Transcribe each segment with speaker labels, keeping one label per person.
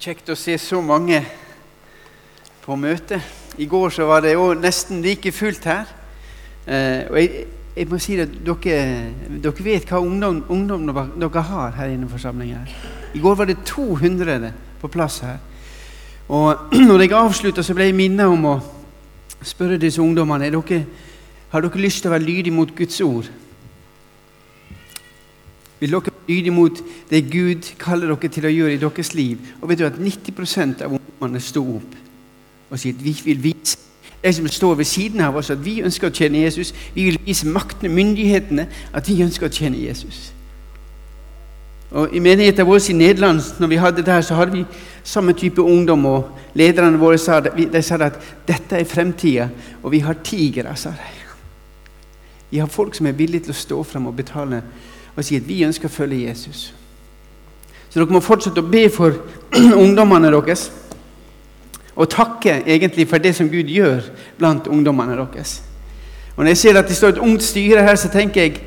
Speaker 1: Kjekt å se så mange på møte. I går så var det jo nesten like fullt her. Eh, og jeg, jeg, må si at dere, dere vet hva ungdom, ungdom dere har her inne i forsamlingen. I går var det 200 på plass her. Og når jeg avslutta, så ble jeg minnet om å spørre disse ungdommene dere, har dere lyst til å være lydige mot Guds ord. Vil dere lydige mot det Gud kaller dere til å gjøre i deres liv? Og vet du at 90% av ungdommene sto opp og sier at vi vil vise de som står ved siden av oss, at vi ønsker å tjene Jesus. Vi vil vise maktene, myndighetene, at vi ønsker å tjene Jesus. Og I menigheten vår i Nederland når vi hadde det her, så hadde vi samme type ungdom. og Lederne våre sa, de sa at dette er fremtida, og vi har de. Vi har folk som er villige til å stå fram og betale og si at vi ønsker å følge Jesus. Så dere må fortsette å be for ungdommene deres. Og takke egentlig for det som Gud gjør blant ungdommene deres. Og Når jeg ser at det står et ungt styre her, så tenker jeg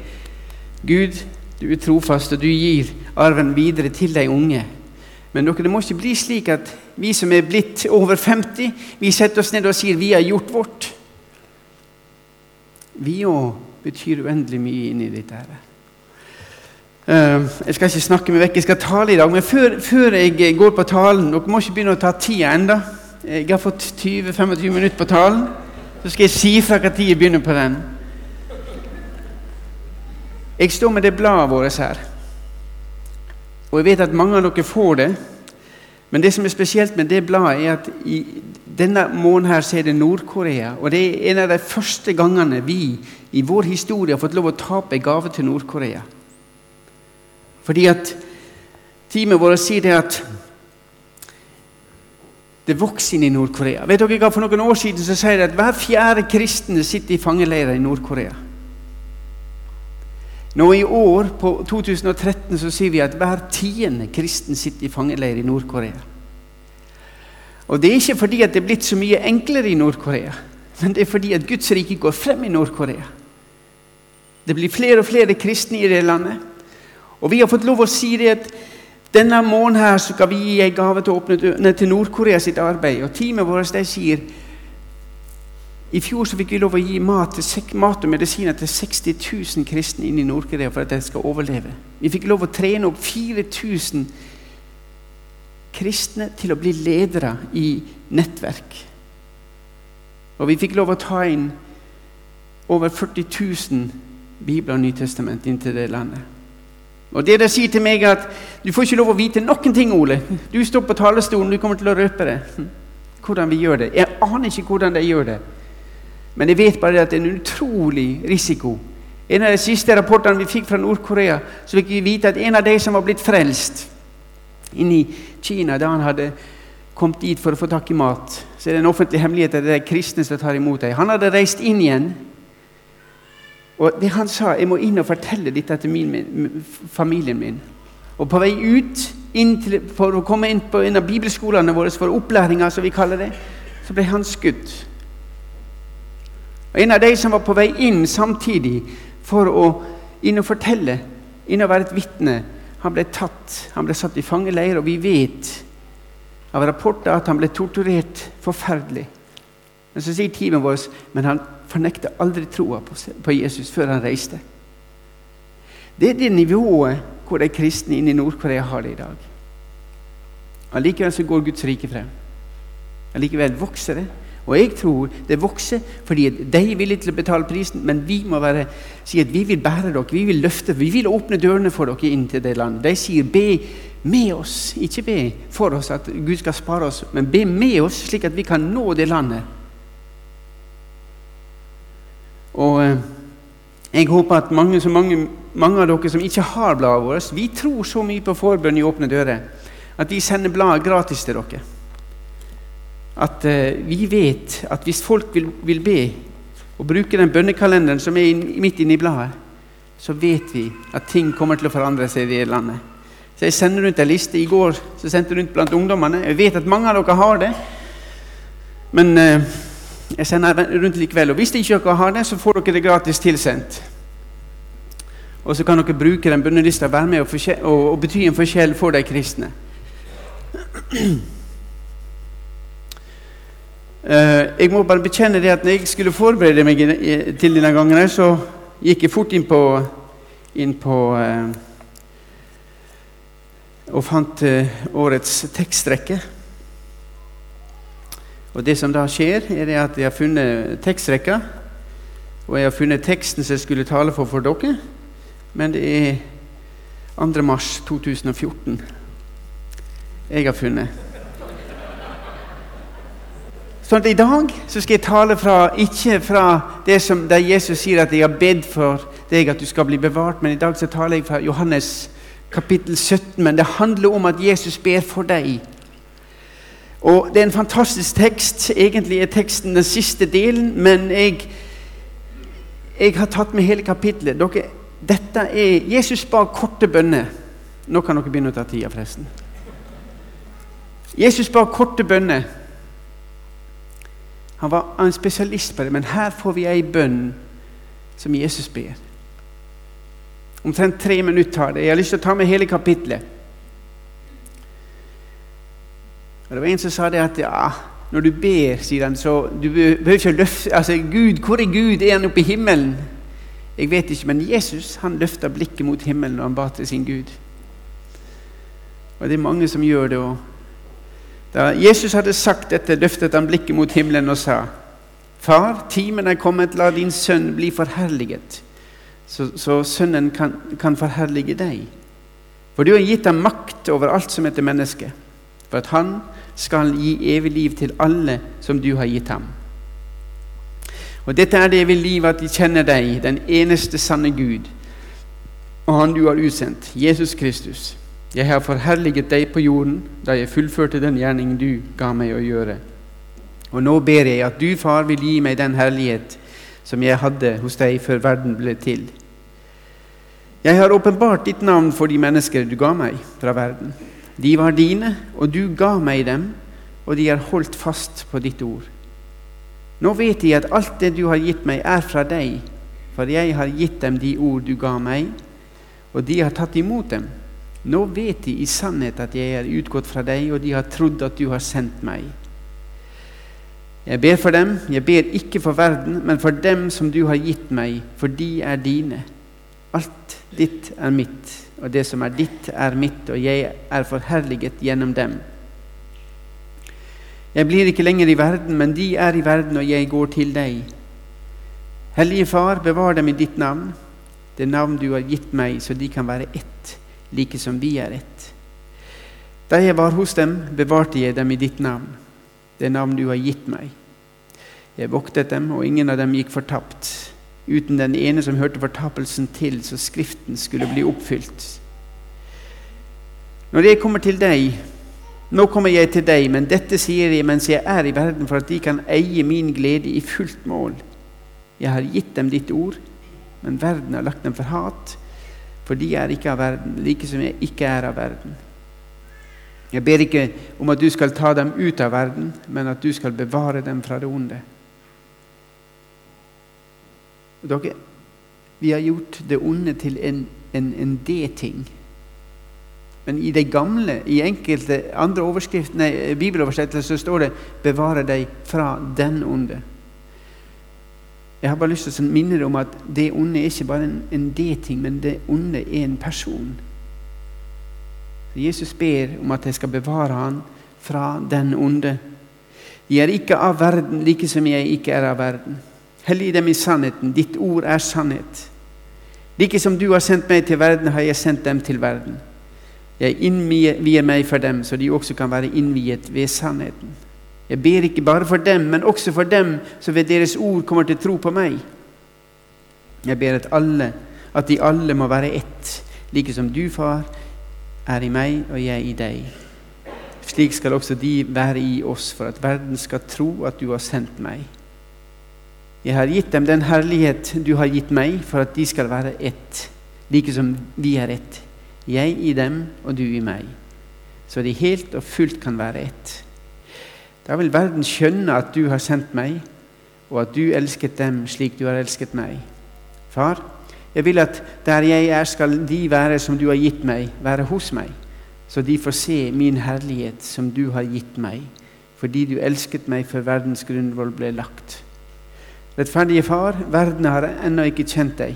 Speaker 1: Gud, du er trofast, og du gir arven videre til de unge. Men dere, det må ikke bli slik at vi som er blitt over 50, vi setter oss ned og sier vi har gjort vårt. Vi òg betyr uendelig mye inni dette. her. Uh, jeg skal ikke snakke meg vekk, jeg skal tale i dag. Men før, før jeg går på talen Dere må ikke begynne å ta tida enda. Jeg har fått 20-25 minutter på talen. Så skal jeg si fra når jeg begynner på den. Jeg står med det bladet vårt her. Og jeg vet at mange av dere får det. Men det som er spesielt med det bladet, er at i denne måneden her så er det Nord-Korea. Og det er en av de første gangene vi i vår historie har fått lov å tape en gave til Nord-Korea. Fordi at teamet vårt sier det at det vokser inn i Nord-Korea. Vet dere hva, For noen år siden så sier de at hver fjerde kristne sitter i fangeleirer i Nord-Korea. Nå I år, på 2013, så sier vi at hver tiende kristen sitter i fangeleir i Nord-Korea. Og Det er ikke fordi at det er blitt så mye enklere i Nord-Korea, men det er fordi at Guds rike går frem i Nord-Korea. Det blir flere og flere kristne i det landet. Og vi har fått lov å si det at denne måneden her så skal vi gi en gave til å åpne dørene til Nord-Korea sitt arbeid. Og teamet vårt de sier i fjor så fikk vi lov å gi mat, til, mat og medisiner til 60 000 kristne inn i Nord-Korea for at de skal overleve. Vi fikk lov å trene opp 4000 kristne til å bli ledere i nettverk. Og vi fikk lov å ta inn over 40 000 bibler og Nytestament inn til det landet. Og det de sier til meg, er at du får ikke lov å vite noen ting, Ole. Du står på talerstolen, du kommer til å røpe det. Hm. Hvordan vi gjør det. Jeg aner ikke hvordan de gjør det. Men jeg vet bare at det er en utrolig risiko. En av de siste rapportene vi fikk fra Nord-Korea, så fikk vi vite at en av de som var blitt frelst inne i Kina da han hadde kommet dit for å få tak i mat, så er det en offentlig hemmelighet at det er kristne som tar imot dem. Han hadde reist inn igjen og det Han sa jeg må inn og fortelle dette til min, familien min. Og På vei ut til, for å komme inn på en av bibelskolene våre for opplæringa, som vi kaller det, så ble han skutt. Og En av de som var på vei inn samtidig for å inn og fortelle, inn og være et vitne, han ble tatt. Han ble satt i fangeleir, og vi vet av rapporter at han ble torturert forferdelig. Men så sier teamet vårt men han fornekta aldri troa på Jesus før han reiste. Det er det nivået hvor de kristne inne i Nord-Korea har det i dag. Allikevel så går Guds rike frem. Allikevel vokser det. Og jeg tror det vokser fordi de er villige til å betale prisen, men vi må være, si at vi vil bære dere, vi vil løfte, vi vil åpne dørene for dere inn til det landet. De sier be med oss, ikke be for oss at Gud skal spare oss, men be med oss slik at vi kan nå det landet. Og eh, jeg håper at mange, mange, mange, av dere som ikke har bladet vårt, vi tror så mye på forbønn i åpne dører at vi sender bladet gratis til dere. At uh, vi vet at hvis folk vil, vil, be og bruke den bønnekalenderen som er inn, midt inne i bladet, så vet vi at ting kommer til å forandre seg i det landet. Så Jeg sender rundt en liste. I går så sendte jeg rundt blant ungdommene. Jeg vet at mange av dere har det. Men uh, jeg sender rundt likevel. Og hvis ikke dere har det, så får dere det gratis tilsendt. Og så kan dere bruke den bønnelista være med og, og, og bety en forskjell for de kristne. Eh, jeg må bare bekjenne det at når jeg skulle forberede meg til denne gangen, så gikk jeg fort inn på, inn på eh, og fant eh, årets tekstrekke. Og Det som da skjer, er at jeg har funnet tekstrekka, og jeg har funnet teksten som jeg skulle tale for for dere, men det er 2. mars 2014 jeg har funnet. Sånn at I dag så skal jeg tale fra, ikke fra det som der Jesus sier at 'jeg har bedt for deg at du skal bli bevart', men i dag så taler jeg fra Johannes kapittel 17. Men det handler om at Jesus ber for deg. Og Det er en fantastisk tekst. Egentlig er teksten den siste delen, men jeg, jeg har tatt med hele kapittelet. Dere, dette er Jesus ba korte bønner. Nå kan dere begynne å ta tida, forresten. Jesus ba korte bønner. Han var en spesialist på det, men her får vi ei bønn som Jesus ber. Omtrent tre minutter tar det. Jeg har lyst til å ta med hele kapitlet. Og Det var en som sa det at ja, når du ber, sier han, så du behøver ikke løfte altså Gud, Hvor er Gud? Er han oppe i himmelen? Jeg vet ikke, men Jesus han løfta blikket mot himmelen når han ba til sin Gud. Og det er mange som gjør det. også. Da Jesus hadde sagt dette, løftet han blikket mot himmelen og sa:" Far, timen er kommet, la din sønn bli forherliget, så, så sønnen kan, kan, forherlige deg. For du har gitt ham makt over alt som heter menneske, for at han skal gi evig liv til alle som du har gitt ham. Og dette er det evige liv, at de kjenner deg, den eneste sanne Gud, og Han du har utsendt, Jesus Kristus. Jeg har forherliget deg på jorden da jeg fullførte den gjerning du ga meg å gjøre. Og nå ber jeg at du, Far, vil gi meg den herlighet som jeg hadde hos deg før verden ble til. Jeg har åpenbart ditt navn for de mennesker du ga meg fra verden. De var dine, og du ga meg dem, og de har holdt fast på ditt ord. Nå vet de at alt det du har gitt meg, er fra deg, for jeg har gitt dem de ord du ga meg, og de har tatt imot dem nå vet de i sannhet at jeg er utgått fra deg, og de har trodd at du har sendt meg. Jeg ber for dem, jeg ber ikke for verden, men for dem som du har gitt meg, for de er dine. Alt ditt er mitt, og det som er ditt, er mitt, og jeg er forherliget gjennom dem. Jeg blir ikke lenger i verden, men de er i verden, og jeg går til deg. Hellige Far, bevar dem i ditt navn, det navn du har gitt meg, så de kan være ett like som vi er ett. Da jeg var hos dem, bevarte jeg dem i ditt navn, det navn du har gitt meg. Jeg voktet dem, og ingen av dem gikk fortapt, uten den ene som hørte fortapelsen til, så Skriften skulle bli oppfylt. Når jeg kommer til deg, nå kommer jeg til deg, men dette sier jeg mens jeg er i verden, for at de kan eie min glede i fullt mål. Jeg har gitt dem ditt ord, men verden har lagt dem for hat, for de er ikke av verden, like som jeg ikke er av verden. Jeg ber ikke om at du skal ta dem ut av verden, men at du skal bevare dem fra det onde. Dere, vi har gjort det onde til en, en, en det-ting. Men i det gamle, i enkelte andre nei, bibeloversettelser, står det 'bevare deg fra den onde'. Jeg har bare lyst til å minne deg om at det onde er ikke bare en, en det-ting, men det onde er en person. Jesus ber om at jeg skal bevare han fra den onde. Jeg er ikke av verden, like som jeg ikke er av verden. Hellig dem i sannheten. Ditt ord er sannhet. Like som du har sendt meg til verden, har jeg sendt dem til verden. Jeg innvier meg for dem, så de også kan være innviet ved sannheten. Jeg ber ikke bare for dem, men også for dem som ved deres ord kommer til tro på meg. Jeg ber at, alle, at de alle må være ett, like som du, Far, er i meg og jeg i deg. Slik skal også de være i oss, for at verden skal tro at du har sendt meg. Jeg har gitt dem den herlighet du har gitt meg, for at de skal være ett, like som vi er ett. Jeg i dem og du i meg, så de helt og fullt kan være ett. Da vil verden skjønne at du har sendt meg, og at du elsket dem slik du har elsket meg. Far, jeg vil at der jeg er, skal de være som du har gitt meg, være hos meg, så de får se min herlighet som du har gitt meg, fordi du elsket meg før verdens grunnvoll ble lagt. Rettferdige Far, verden har ennå ikke kjent deg.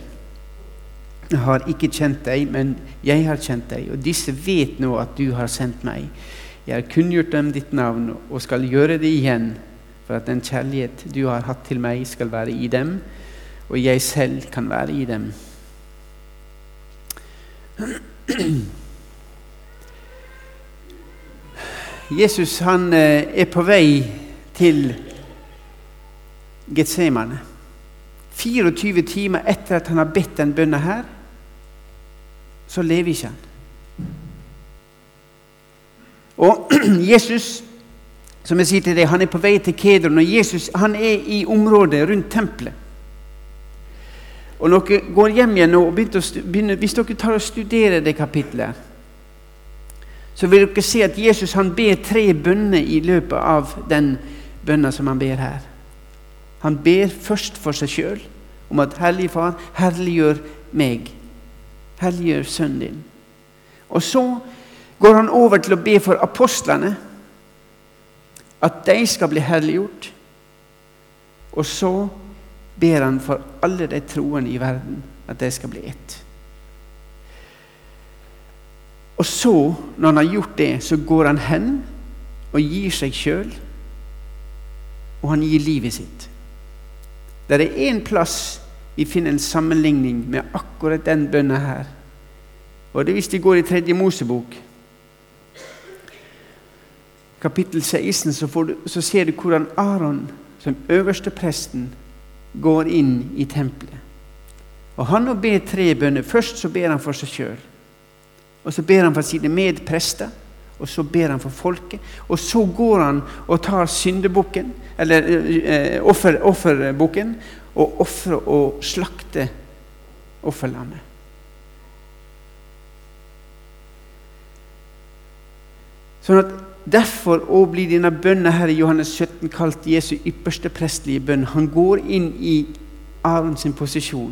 Speaker 1: Jeg har ikke kjent deg, men jeg har kjent deg, og disse vet nå at du har sendt meg. Jeg har kunngjort dem ditt navn og skal gjøre det igjen, for at den kjærlighet du har hatt til meg, skal være i dem, og jeg selv kan være i dem. Jesus han eh, er på vei til Getsemane. 24 timer etter at han har bedt den bønna her, så lever ikke han. Og Jesus som jeg sier til deg, han er på vei til Kedron, og Jesus han er i området rundt tempelet. Og når dere går hjem igjen nå, og begynner, Hvis dere tar og studerer det kapitlet, så vil dere se at Jesus han ber tre bønner i løpet av den bønna som han ber her. Han ber først for seg sjøl om at 'Hellige Far, herliggjør meg'. Helliggjør sønnen din. Og så går han over til å be for apostlene, at de skal bli herliggjort. Og så ber han for alle de troende i verden, at de skal bli ett. Og så, når han har gjort det, så går han hen og gir seg sjøl, og han gir livet sitt. Det er én plass vi finner en sammenligning med akkurat den bønna her. Og det er hvis vi går i Tredje Mosebok, kapittel 16, så, du, så ser du hvordan Aron, som øverste presten, går inn i tempelet. Og Han ber tre bønner. Først så ber han for seg sjøl. Og så ber han for sine medprester. Og så ber han for folket. Og så går han og tar syndebukken, eller eh, offer, offerbukken, og ofrer og slakter offerlandet. Sånn at Derfor òg blir denne bønnen her i Johannes 17 kalt Jesu ypperste prestelige bønn. Han går inn i Aron sin posisjon.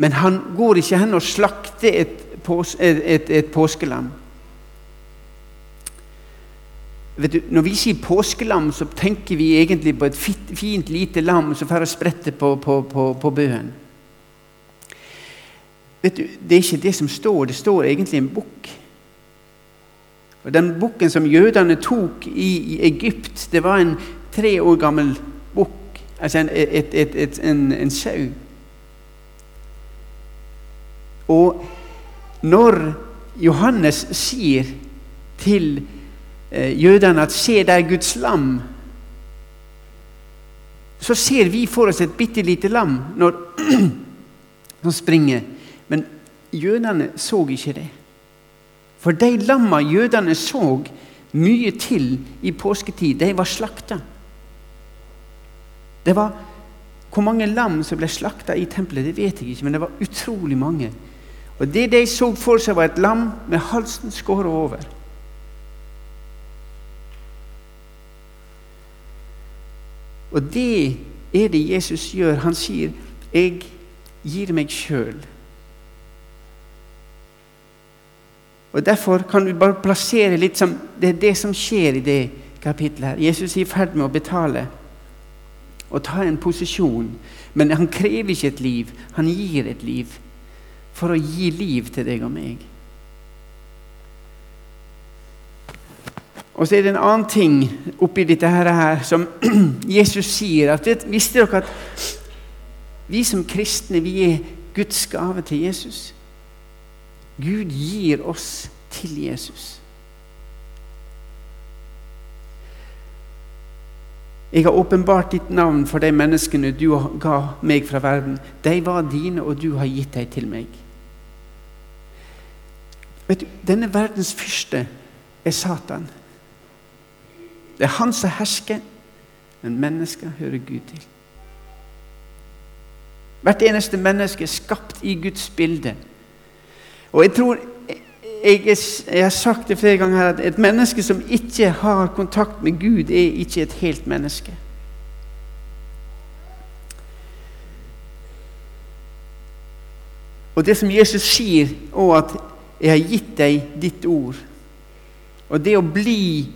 Speaker 1: Men han går ikke hen og slakter et, et, et, et påskelam. Du, når vi sier påskelam, så tenker vi egentlig på et fint, fint lite lam som får sprette på, på, på, på bøen. Vet du, Det er ikke det som står. Det står egentlig en bukk. Og Den bukken som jødene tok i, i, Egypt, det var en tre år gammel bukk. Altså en, et, et, et, en, en sau. Og når Johannes sier til eh, jødene at 'se, det er Guds lam', så ser vi for oss et bitte lite lam når, som springer. Men jødene så ikke det. For de lamma jødene så mye til i påsketid, de var slakta. Det var Hvor mange lam som ble slakta i tempelet, det vet jeg ikke, men det var utrolig mange. Og Det de så for seg, var et lam med halsen skåret over. Og det er det Jesus gjør. Han sier, 'Jeg gir meg sjøl'. Og Derfor kan vi bare plassere litt som Det er det som skjer i det kapittelet. her. Jesus er i ferd med å betale og ta en posisjon. Men han krever ikke et liv, han gir et liv for å gi liv til deg og meg. Og så er det en annen ting oppi dette her som Jesus sier. at det, Visste dere at vi som kristne vi er Guds gave til Jesus? Gud gir oss til Jesus. Jeg har åpenbart ditt navn for de menneskene du ga meg fra verden. De var dine, og du har gitt dem til meg. Vet du, Denne verdens fyrste er Satan. Det er han som hersker, men mennesker hører Gud til. Hvert eneste menneske er skapt i Guds bilde. Og jeg tror jeg, jeg, har sagt det flere ganger her, at et menneske som ikke har kontakt med Gud, er ikke et helt menneske. Og det som Jesus sier, og at jeg har gitt deg ditt ord. Og det å bli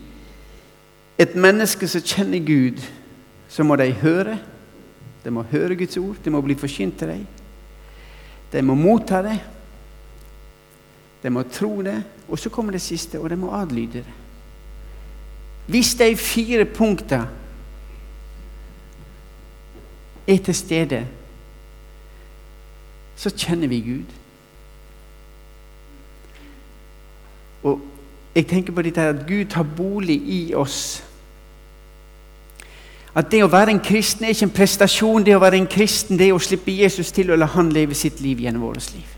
Speaker 1: et menneske som kjenner Gud, så må de høre. De må høre Guds ord, det må bli forkynt til dem. De må motta det. De må tro det. Og så kommer det siste, og de må adlyde det. Hvis de fire punktene er til stede, så kjenner vi Gud. Og jeg tenker på dette at Gud tar bolig i oss. At det å være en kristen er ikke en prestasjon. Det å være en kristen det er å slippe Jesus til og la han leve sitt liv gjennom vårt liv.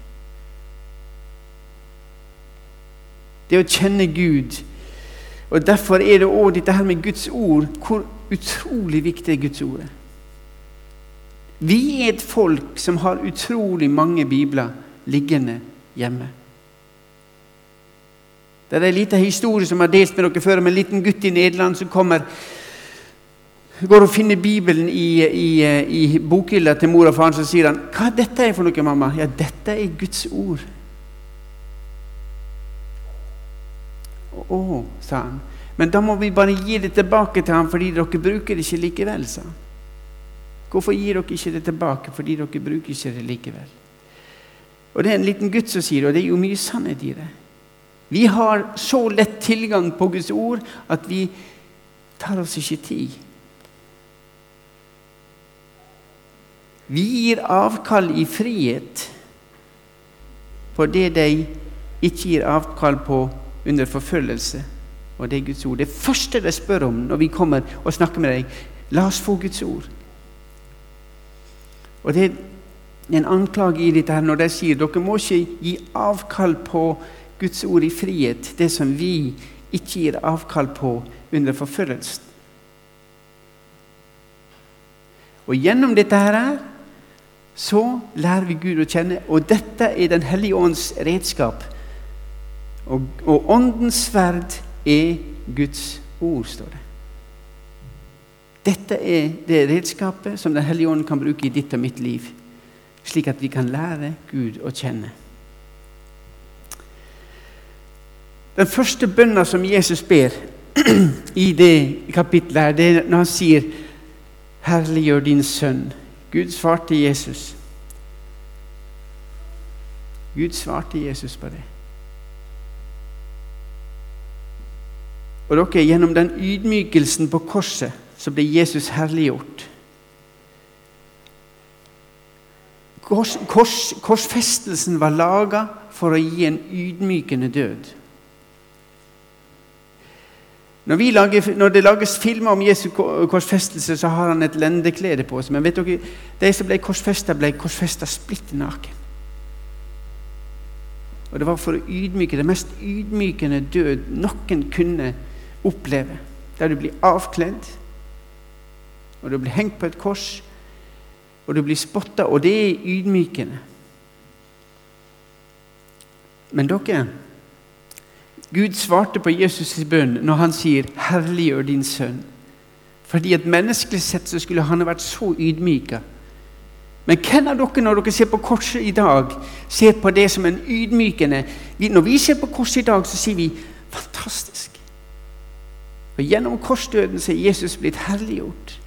Speaker 1: Det å kjenne Gud. Og Derfor er det òg dette her med Guds ord. Hvor utrolig viktig Guds ord er. Vi er et folk som har utrolig mange bibler liggende hjemme. Det er en liten historie som jeg har delt med dere før om en liten gutt i Nederland som kommer går og finner Bibelen i, i, i bokhylla til mor og faren, så sier han 'Hva er dette for noe, mamma?' 'Ja, dette er Guds ord'. Å, sa han. Men da må vi bare gi det tilbake til ham fordi dere bruker det ikke likevel, sa han. Hvorfor gir dere ikke det tilbake? Fordi dere bruker ikke det likevel. Og Det er en liten gutt som sier det, og det er jo mye sannhet i det. Vi har så lett tilgang på Guds ord at vi tar oss ikke tid. Vi gir avkall i frihet på det de ikke gir avkall på under forfølgelse. Og det er Guds ord. Det første de spør om når vi kommer og snakker med deg, la oss få Guds ord. Og det er en anklage i dette her når de sier dere må ikke gi avkall på Guds ord i frihet, det som vi ikke gir avkall på under forfølgelsen. Og gjennom dette her så lærer vi Gud å kjenne, og dette er Den hellige ånds redskap. Og, og åndens sverd er Guds ord, står det. Dette er det redskapet som Den hellige ånd kan bruke i ditt og mitt liv, slik at vi kan lære Gud å kjenne. Den første bønna som Jesus ber i det kapitlet, det er når han sier 'Herliggjør din sønn'. Gud svarte Jesus. Gud svarte Jesus på det. Og dere, gjennom den ydmykelsen på korset så ble Jesus herliggjort. Kors, kors, korsfestelsen var laga for å gi en ydmykende død. Når, lager, når, det lages filmer om Jesu korsfestelse, så har han et lendeklede på seg. Men vet dere, de som ble korsfesta, ble korsfesta splitter naken. Og det var for å ydmyke det mest ydmykende død noen kunne oppleve. Der du blir avkledd, og du blir hengt på et kors, og du blir spotta, og det er ydmykende. Men dere Gud svarte på Jesus' bønn når han sier 'herliggjør din sønn'. Fordi at menneskelig sett så skulle han ha vært så ydmyka. Men hvem av dere, når dere ser på korset i dag, ser på det som en ydmykende Når vi ser på korset i dag, så sier vi 'fantastisk'. For Gjennom korsdøden så er Jesus blitt herliggjort.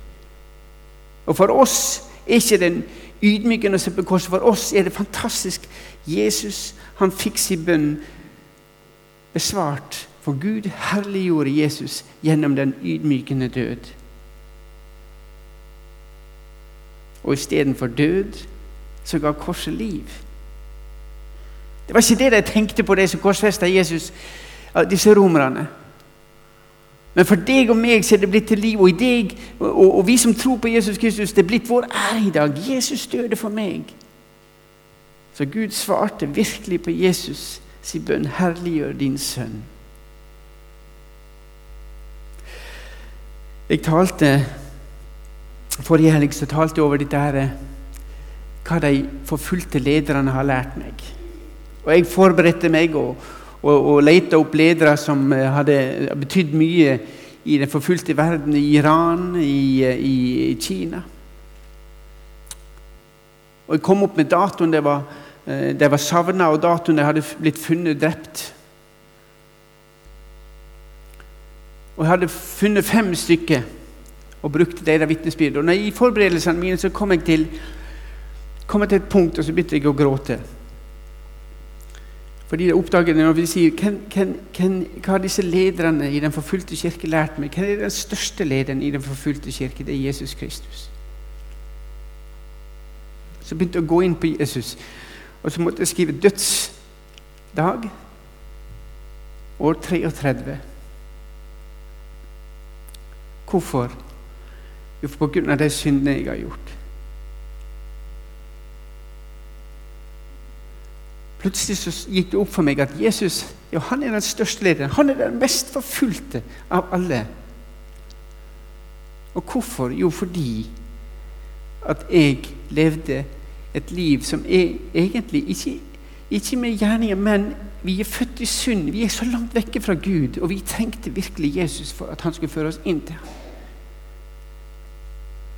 Speaker 1: Og for oss er ikke den ydmykende å se på korset. For oss er det fantastisk. Jesus han fikk sin bønn besvart. For Gud herliggjorde Jesus gjennom den ydmykende død. Og istedenfor død så ga korset liv. Det var ikke det de tenkte på, de som korsfesta Jesus, disse romerne. Men for deg og meg så er det blitt til liv. Og, i deg, og, og vi som tror på Jesus Kristus, det er blitt vår ære i dag. Jesus døde for meg. Så Gud svarte virkelig på Jesus sin bønn. Herliggjør din sønn. Jeg talte Forrige helg så talte jeg over dette her, hva de forfulgte lederne har lært meg. Og jeg forberedte meg og, og, og lette opp ledere som eh, hadde betydd mye i den forfulgte verden, i Iran, i, i, Kina. Og Jeg kom opp med datoen. Det var Eh, de var savna, og datoen de hadde blitt funnet drept. Og jeg hadde funnet fem stykker og brukte deres vitnesbyrd. Og I forberedelsene mine så kom jeg til, kom til et punkt, og så begynte jeg å gråte. Fordi jeg oppdaget når vi sier hvem, hvem, hvem, Hva har disse lederne i den forfulgte kirke lært meg? Hvem er den største lederen i den forfulgte kirke? Det er Jesus Kristus. Så begynte jeg å gå inn på Jesus, og så måtte jeg skrive dødsdag, år 33. Hvorfor? Jo, på grunn av de syndene jeg har gjort. Plutselig så gikk det opp for meg at Jesus ja, han er den største lederen. Han er den mest forfulgte av alle. Og hvorfor? Jo, fordi at jeg levde et liv som er egentlig ikke, ikke med gjerninger, men vi er født i synd. Vi er så langt vekke fra Gud, og vi trengte virkelig Jesus for at han skulle føre oss inn til ham.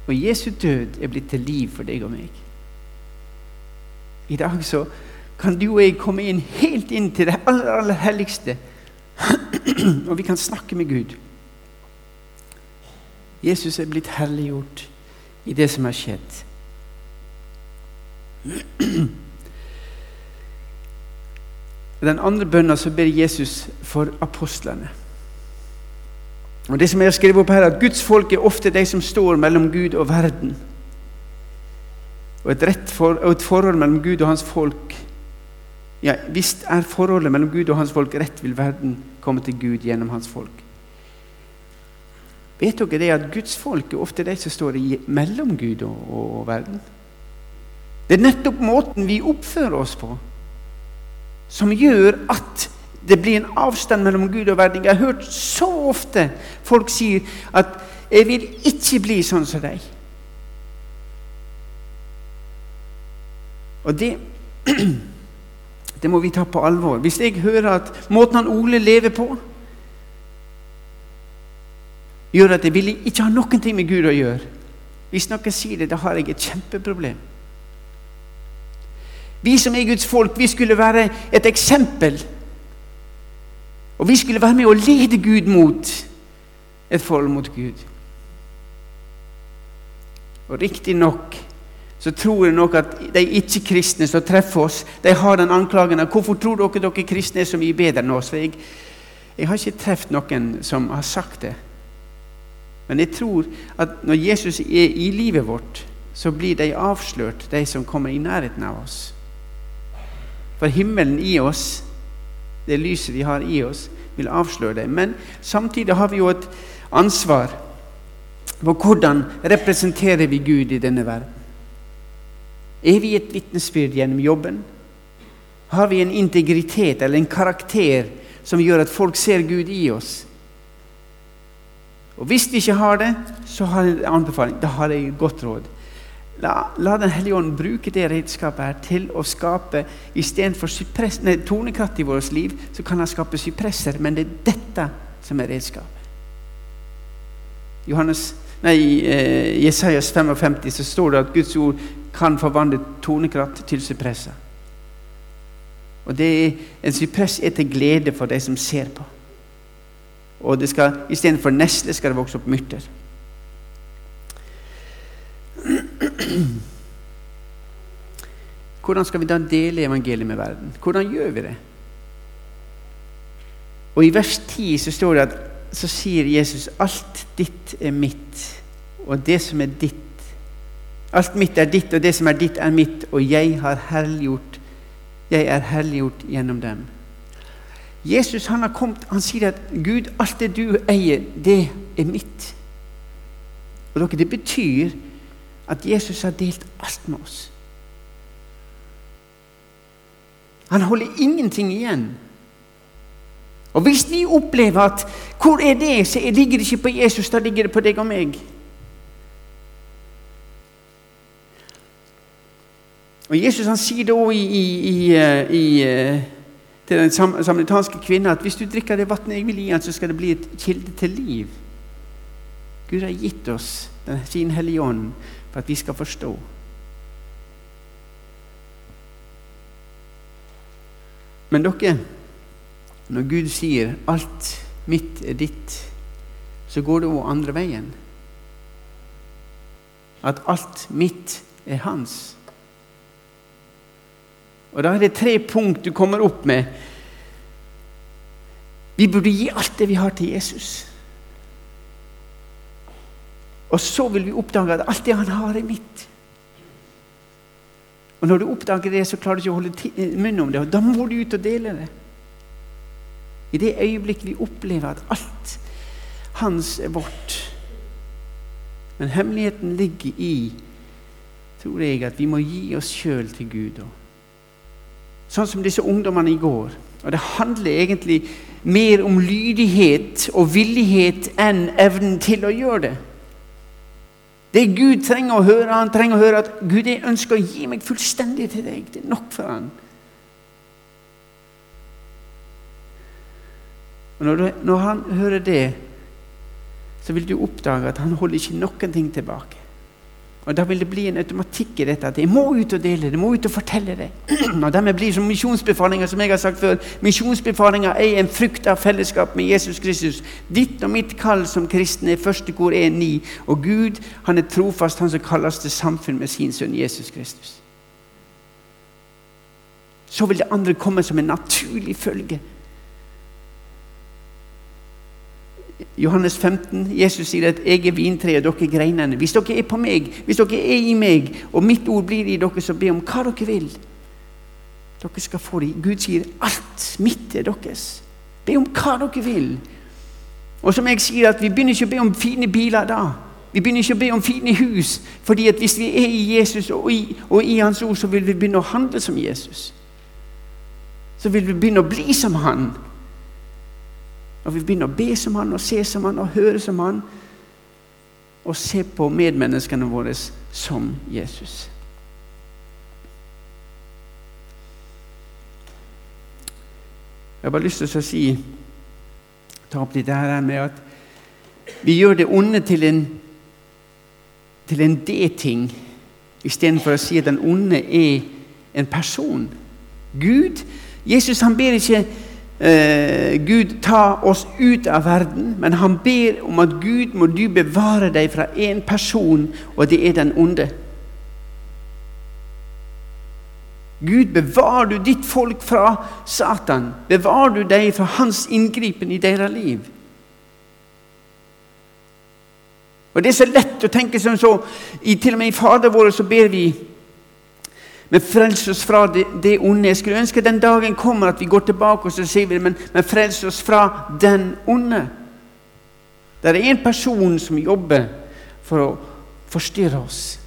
Speaker 1: Og Jesu død er blitt til liv for deg og meg. I dag så kan du og jeg komme inn helt inn til det aller, aller helligste. og vi kan snakke med Gud. Jesus er blitt herliggjort i det som har skjedd. Den andre bønna så ber Jesus for apostlene. Og det som jeg har skrevet opp her, er at Guds folk er ofte de som står mellom Gud og verden. Og et, for, og et forhold mellom Gud og hans folk ja, Hvis er forholdet mellom Gud og hans folk rett, vil verden komme til Gud gjennom hans folk. Vet dere det at Guds folk er ofte de som står i, mellom Gud og, og verden? Det er nettopp måten vi oppfører oss på, som gjør at det blir en avstand mellom Gud og verden. Jeg har hørt så ofte folk si at 'jeg vil ikke bli sånn som deg'. Og det, det må vi ta på alvor. Hvis jeg hører at måten han Ole lever på, gjør at jeg vil ikke ha ting med Gud å gjøre Hvis noen sier det, da har jeg et kjempeproblem. Vi som er Guds folk, vi skulle være et eksempel og vi skulle være med å lede Gud mot et forhold mot Gud. Og riktignok så tror jeg nok at de ikke-kristne som treffer oss, de har den anklagen 'Hvorfor tror dere dere kristne er så mye bedre enn oss?' Jeg, jeg har ikke truffet noen som har sagt det. Men jeg tror at når Jesus er i livet vårt, så blir de avslørt, de som kommer i nærheten av oss. For himmelen i oss det lyset vi har i oss, vil avsløre det. Men samtidig har vi jo et ansvar på hvordan representerer vi Gud i denne verden. Er vi et vitnesbyrd gjennom jobben? Har vi en integritet eller en karakter som gjør at folk ser Gud i oss? Og Hvis vi ikke har det, så har jeg en anbefaling. Da har jeg et godt råd. La, la Den hellige ånd bruke det redskapet her til å skape Istedenfor tonekratt i vårt liv, så kan han skape sypresser. Men det er dette som er redskapet. Johannes, nei, eh, I Jesajas 55 så står det at Guds ord kan forvandle tonekratt til sypresser. Og det er, En sypress er til glede for de som ser på. Og det skal, Istedenfor nesle skal det vokse opp myrter. Hvordan skal vi da dele evangeliet med verden? Hvordan gjør vi det? Og I vers 10 så står det at så sier Jesus alt ditt er mitt, og det som er ditt Alt mitt er ditt, og det som er ditt, er mitt, og jeg har herliggjort jeg er herliggjort gjennom dem. Jesus han har kommet, han sier at Gud, alt det du eier, det er mitt. Og dere, Det betyr at Jesus har delt alt med oss. Han holder ingenting igjen. Og Hvis vi opplever at 'hvor er det?' så ligger det ikke på Jesus, da ligger det på deg og meg. Og Jesus han sier da i, i, i, eh, i eh, til den samaritanske kvinnen at hvis du drikker det vannet jeg vil gi ham, så skal det bli et kilde til liv. Gud har gitt oss sin Hellige Ånd for at vi skal forstå. Men dere, når Gud sier 'alt mitt er ditt', så går det òg andre veien. At alt mitt er hans. Og Da er det tre punkt du kommer opp med. Vi burde gi alt det vi har, til Jesus. Og så vil vi oppdage at alt det han har, er mitt. Og Når du oppdager det, så klarer du ikke å holde munn om det. og Da må du ut og dele det. I det øyeblikk vi opplever at alt hans er vårt. Men hemmeligheten ligger i, tror jeg, at vi må gi oss sjøl til Gud. Sånn som disse ungdommene i går. Og Det handler egentlig mer om lydighet og villighet enn evnen til å gjøre det. Det Gud trenger å høre, han trenger å høre at Gud jeg ønsker å gi meg fullstendig til deg. Det er nok for han. Og når, du, når han hører det, så vil du oppdage at han holder ikke noen ting tilbake. Og Da vil det bli en automatikk i dette at jeg må ut og dele det, må ut og fortelle det. Og Dermed blir som misjonsbefalinger, som jeg har sagt før. Misjonsbefalinger er en frukt av fellesskap med Jesus Kristus. Ditt og mitt kall som kristne er første kor 1.9. Og Gud han er trofast, han som kalles til samfunn med sin sønn Jesus Kristus. Så vil det andre komme som en naturlig følge Johannes 15, Jesus sier at 'jeg er vintreet, dere er greinene'. Hvis dere er på meg, hvis dere er i meg, og mitt ord blir i dere, så be om hva dere vil. Dere skal få det. Gud sier 'alt mitt er deres'. Be om hva dere vil. Og som jeg sier, at vi begynner ikke å be om fine biler da. Vi begynner ikke å be om fine hus. fordi at hvis vi er i Jesus og i, og i Hans ord, så vil vi begynne å handle som Jesus. Så vil vi begynne å bli som Han. Når vi begynner å be som han, og se som han, og høre som han, og se på medmenneskene våre som Jesus. Jeg har bare lyst til å si, ta opp litt her med at vi gjør det onde til en, til en det-ting istedenfor å si at den onde er en person. Gud Jesus han ber ikke eh, Gud ta oss ut av verden, men han ber om at Gud må du bevare deg fra én person, og det er den onde. Gud, bevar du ditt folk fra Satan? Bevar du deg fra hans inngripen i deres liv? Og Det er så lett å tenke som så. I, til og med i Fader vår så ber vi men frels oss fra det, det, onde. Jeg skulle ønske den dagen kommer at vi går tilbake og så sier vi men, men frels oss fra den onde. Det er en person som jobber for å forstyrre oss.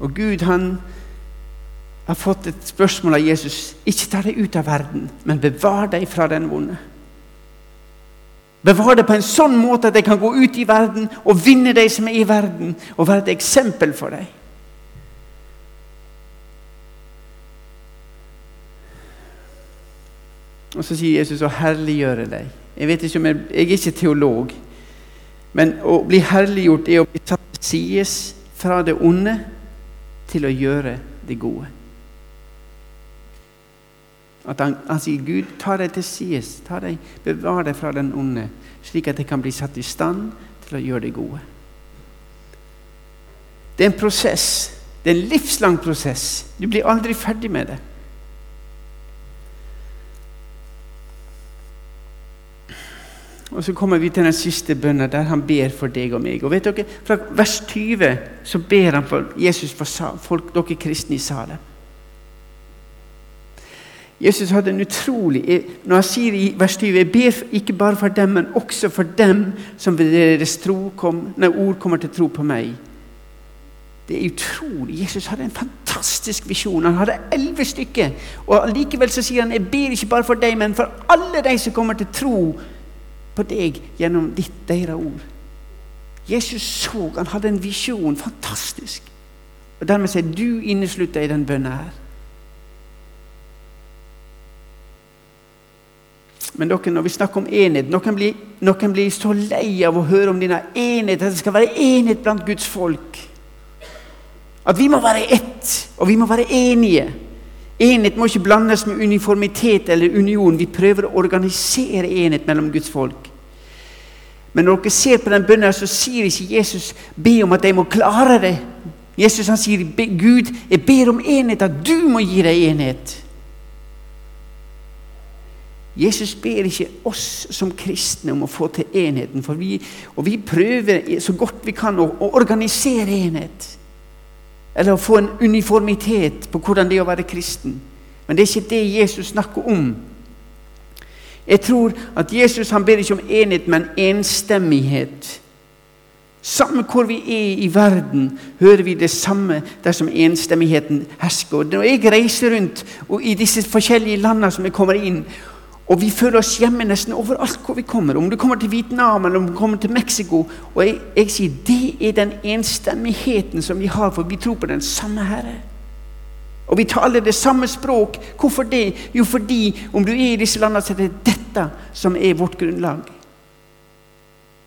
Speaker 1: Og Gud han har fått et spørsmål av Jesus. Ikke ta deg ut av verden, men bevar deg fra den vonde. Bevar deg på en sånn måte at de kan gå ut i verden og vinne de som er i verden, og være et eksempel for deg. Og så sier Jesus å herliggjøre deg. Jeg vet ikke om jeg, jeg er ikke teolog, men å bli herliggjort er å bli satt til sides fra det onde til å gjøre det gode. At han, han sier, 'Gud, ta deg til sides, bevar deg fra den onde', slik at jeg kan bli satt i stand til å gjøre det gode. Det er en prosess. Det er en livslang prosess. Du blir aldri ferdig med det. Og så kommer vi til den siste bønnen, der han ber for deg og meg. Og vet dere, Fra vers 20 så ber han for Jesus for folk, dere kristne i salen. Jesus hadde en utrolig Når han sier i vers 20 Jeg ber ikke bare for dem, men også for dem som ved deres kom, når ord kommer til tro på meg. Det er utrolig. Jesus hadde en fantastisk visjon. Han hadde elleve stykker. Og Likevel så sier han jeg ber ikke bare for deg, men for alle de som kommer til tro på deg gjennom ditt, deres ord. Jesus så, han hadde en visjon. Fantastisk. Og Dermed er du inneslutta i den bønna her. Men dere, når vi snakker om enhet Noen blir, noen blir så lei av å høre om denne enhet, at det skal være enhet blant Guds folk. At vi må være ett, og vi må være enige. Enhet må ikke blandes med uniformitet eller union. Vi prøver å organisere enhet mellom Guds folk. Men når dere ser på den bønnen, så sier ikke Jesus be om at de må klare det. Jesus han sier Gud, jeg ber om enhet, at du må gi deg enhet. Jesus ber ikke oss som kristne om å få til enheten, vi, og vi prøver så godt vi kan å, å organisere enhet. Eller å få en uniformitet på hvordan det er å være kristen. Men det er ikke det Jesus snakker om. Jeg tror at Jesus han ber ikke om enhet, men enstemmighet. Samme hvor vi er i verden, hører vi det samme dersom enstemmigheten hersker. Når jeg reiser rundt i disse forskjellige landene som jeg kommer inn, og vi føler oss hjemme nesten overalt hvor vi kommer. Om du kommer til Vietnam eller om du kommer til Mexico. Og jeg, jeg sier det er den enstemmigheten som vi har, for vi tror på den samme Herre. Og vi taler det samme språk. Hvorfor det? Jo, fordi om du er i disse landene, så er det dette som er vårt grunnlag.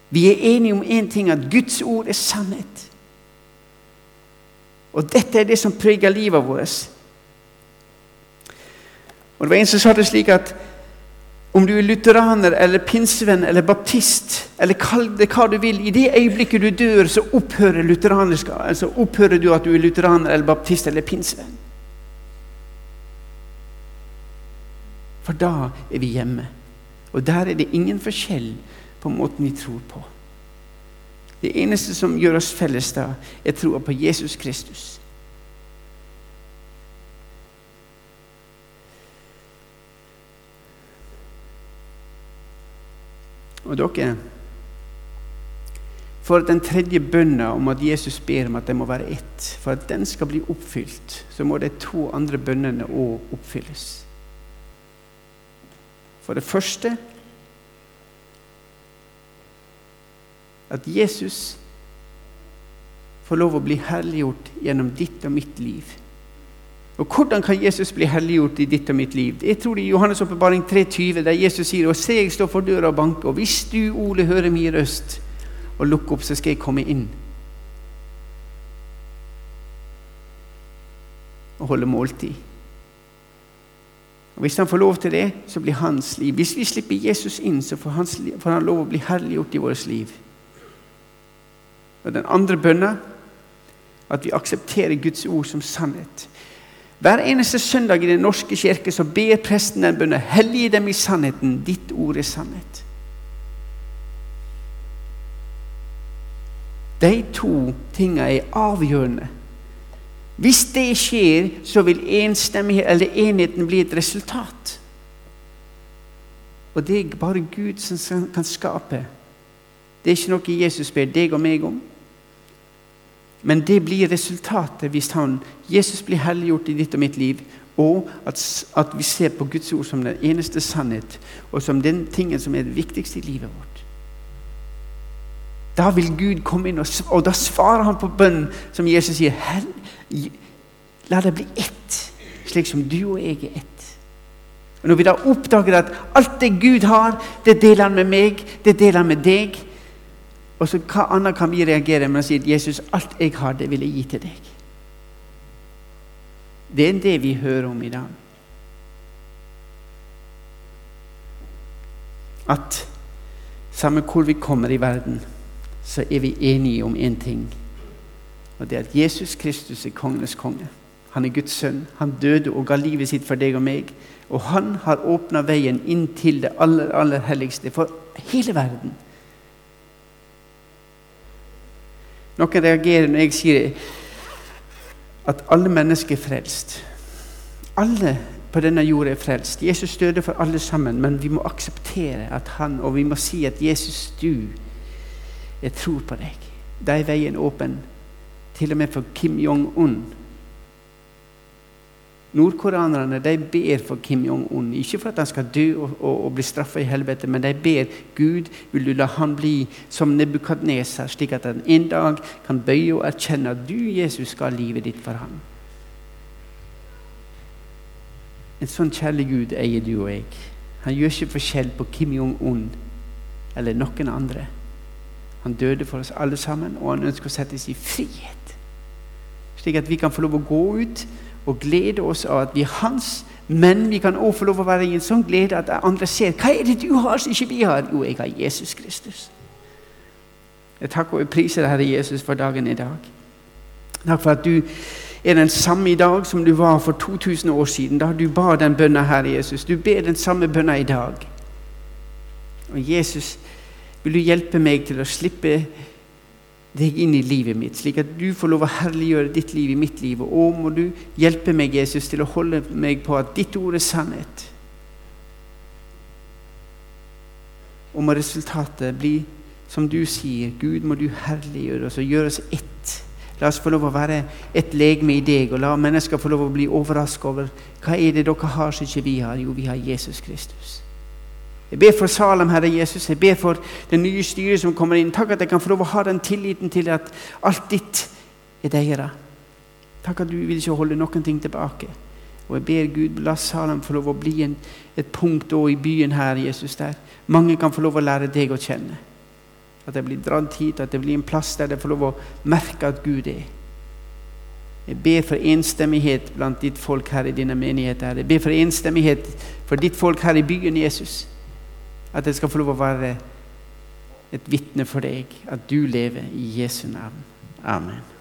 Speaker 1: Vi er enige om én ting, at Guds ord er sannhet. Og dette er det som preger livet vårt. Og Det var en som sa det slik at om du er lutheraner eller pinsevenn eller baptist, eller kall det hva du vil, i det øyeblikket du dør, så opphører. Altså opphører du at du er lutheraner eller baptist eller pinsevenn. For da er vi hjemme. Og der er det ingen forskjell på måten vi tror på. Det eneste som gjør oss felles da, er troa på Jesus Kristus. Og dere For den tredje bønna om at Jesus ber om at det må være ett, for at den skal bli oppfylt, så må de to andre bønnene òg oppfylles. For det første at Jesus får lov å bli herliggjort gjennom ditt og mitt liv. Og Hvordan kan Jesus bli helliggjort i ditt og mitt liv? Jeg tror det er Johannes' åpenbaring 3,20, der Jesus sier og se jeg står for døra og banker, og hvis du, Ole, hører min røst og lukker opp, så skal jeg komme inn. Og holde måltid. Og Hvis han får lov til det, så blir hans liv Hvis vi slipper Jesus inn, så får, han, får han lov å bli herliggjort i vårt liv. Og Den andre bønna at vi aksepterer Guds ord som sannhet. Hver eneste søndag i Den norske kirke så ber presten den bønnen Hellige dem i sannheten. Ditt ord er sannhet. De to tingene er avgjørende. Hvis det skjer, så vil eller enheten bli et resultat. Og det er bare Gud som kan skape. Det er ikke noe Jesus ber deg og meg om. Men det blir resultatet hvis han, Jesus blir helliggjort i ditt og mitt liv, og at, at, vi ser på Guds ord som den eneste sannhet, og som den tingen som er det viktigste i livet vårt. Da vil Gud komme inn, og, og da svarer han på bønnen som Jesus sier. La det bli ett, slik som du og jeg er ett. Og Når vi da oppdager at alt det Gud har, det deler han med meg, det deler han med deg, og så Hva annet kan vi reagere med å si at 'Jesus, alt jeg vil jeg gi til deg'? Det er det vi hører om i dag. At samme hvor vi kommer i verden, så er vi enige om én ting. Og det er at Jesus Kristus er kongenes konge. Han er Guds sønn. Han døde og ga livet sitt for deg og meg. Og han har åpna veien inn til det aller, aller helligste for hele verden. Noen reagerer når jeg sier at alle mennesker er frelst. Alle på denne jorda er frelst. Jesus døde for alle sammen, men vi må akseptere at han, og vi må si at Jesus, du, jeg tror på deg. Da er veien åpen, til og med for Kim Jong-un. Nordkoreanerne de ber for Kim Jong-un. Ikke for at han skal dø og, og, og bli straffa i helvete, men de ber Gud vil du la han bli som Nebukadneser, slik at han en dag kan bøye og erkjenne at du, Jesus, skal ha livet ditt for ham. En sånn kjærlig Gud eier du og jeg. Han gjør ikke forskjell på Kim Jong-un eller noen andre. Han døde for oss alle sammen, og han ønsker å settes i frihet. Slik at vi kan få lov å gå ut og glede oss av at vi er hans. Men vi kan også få lov å være i en sånn glede at andre ser hva er det du har som ikke vi har. Jo, jeg har Jesus Kristus. Jeg takker og priser Herre Jesus, for dagen i dag. Takk for at du er den samme i dag som du var for 2000 år siden, da du ba den bønna, Herre Jesus. Du ber den samme bønna i dag. Og Jesus, vil du hjelpe meg til å slippe deg inn i livet mitt, slik at du får lov å herliggjøre ditt liv i mitt liv. Og må du hjelpe meg, Jesus, til å holde meg på at ditt ord er sannhet. Og må resultatet bli som du sier, Gud, må du herliggjøre oss og gjøre oss ett. La oss få lov å være et legeme i deg, og la mennesker få lov å bli overrasket over hva er det dere har som ikke vi har. Jo, vi har Jesus Kristus. Jeg ber for Salem, Herre Jesus. Jeg ber for det nye styret som kommer inn. Takk at jeg kan få lov å ha den tilliten til at alt ditt er deres. Takk at du vil ikke holde noen ting tilbake. Og jeg ber Gud, la Salem få lov å bli en, et punkt i byen her, Jesus, der mange kan få lov å lære deg å kjenne. At jeg blir dratt hit, at det blir en plass der jeg får lov å merke at Gud er. Jeg ber for enstemmighet blant ditt folk her i dine menigheter. Jeg ber for enstemmighet for ditt folk her i byen, Jesus. At jeg skal få lov å være et vitne for deg, at du lever i Jesu navn. Amen.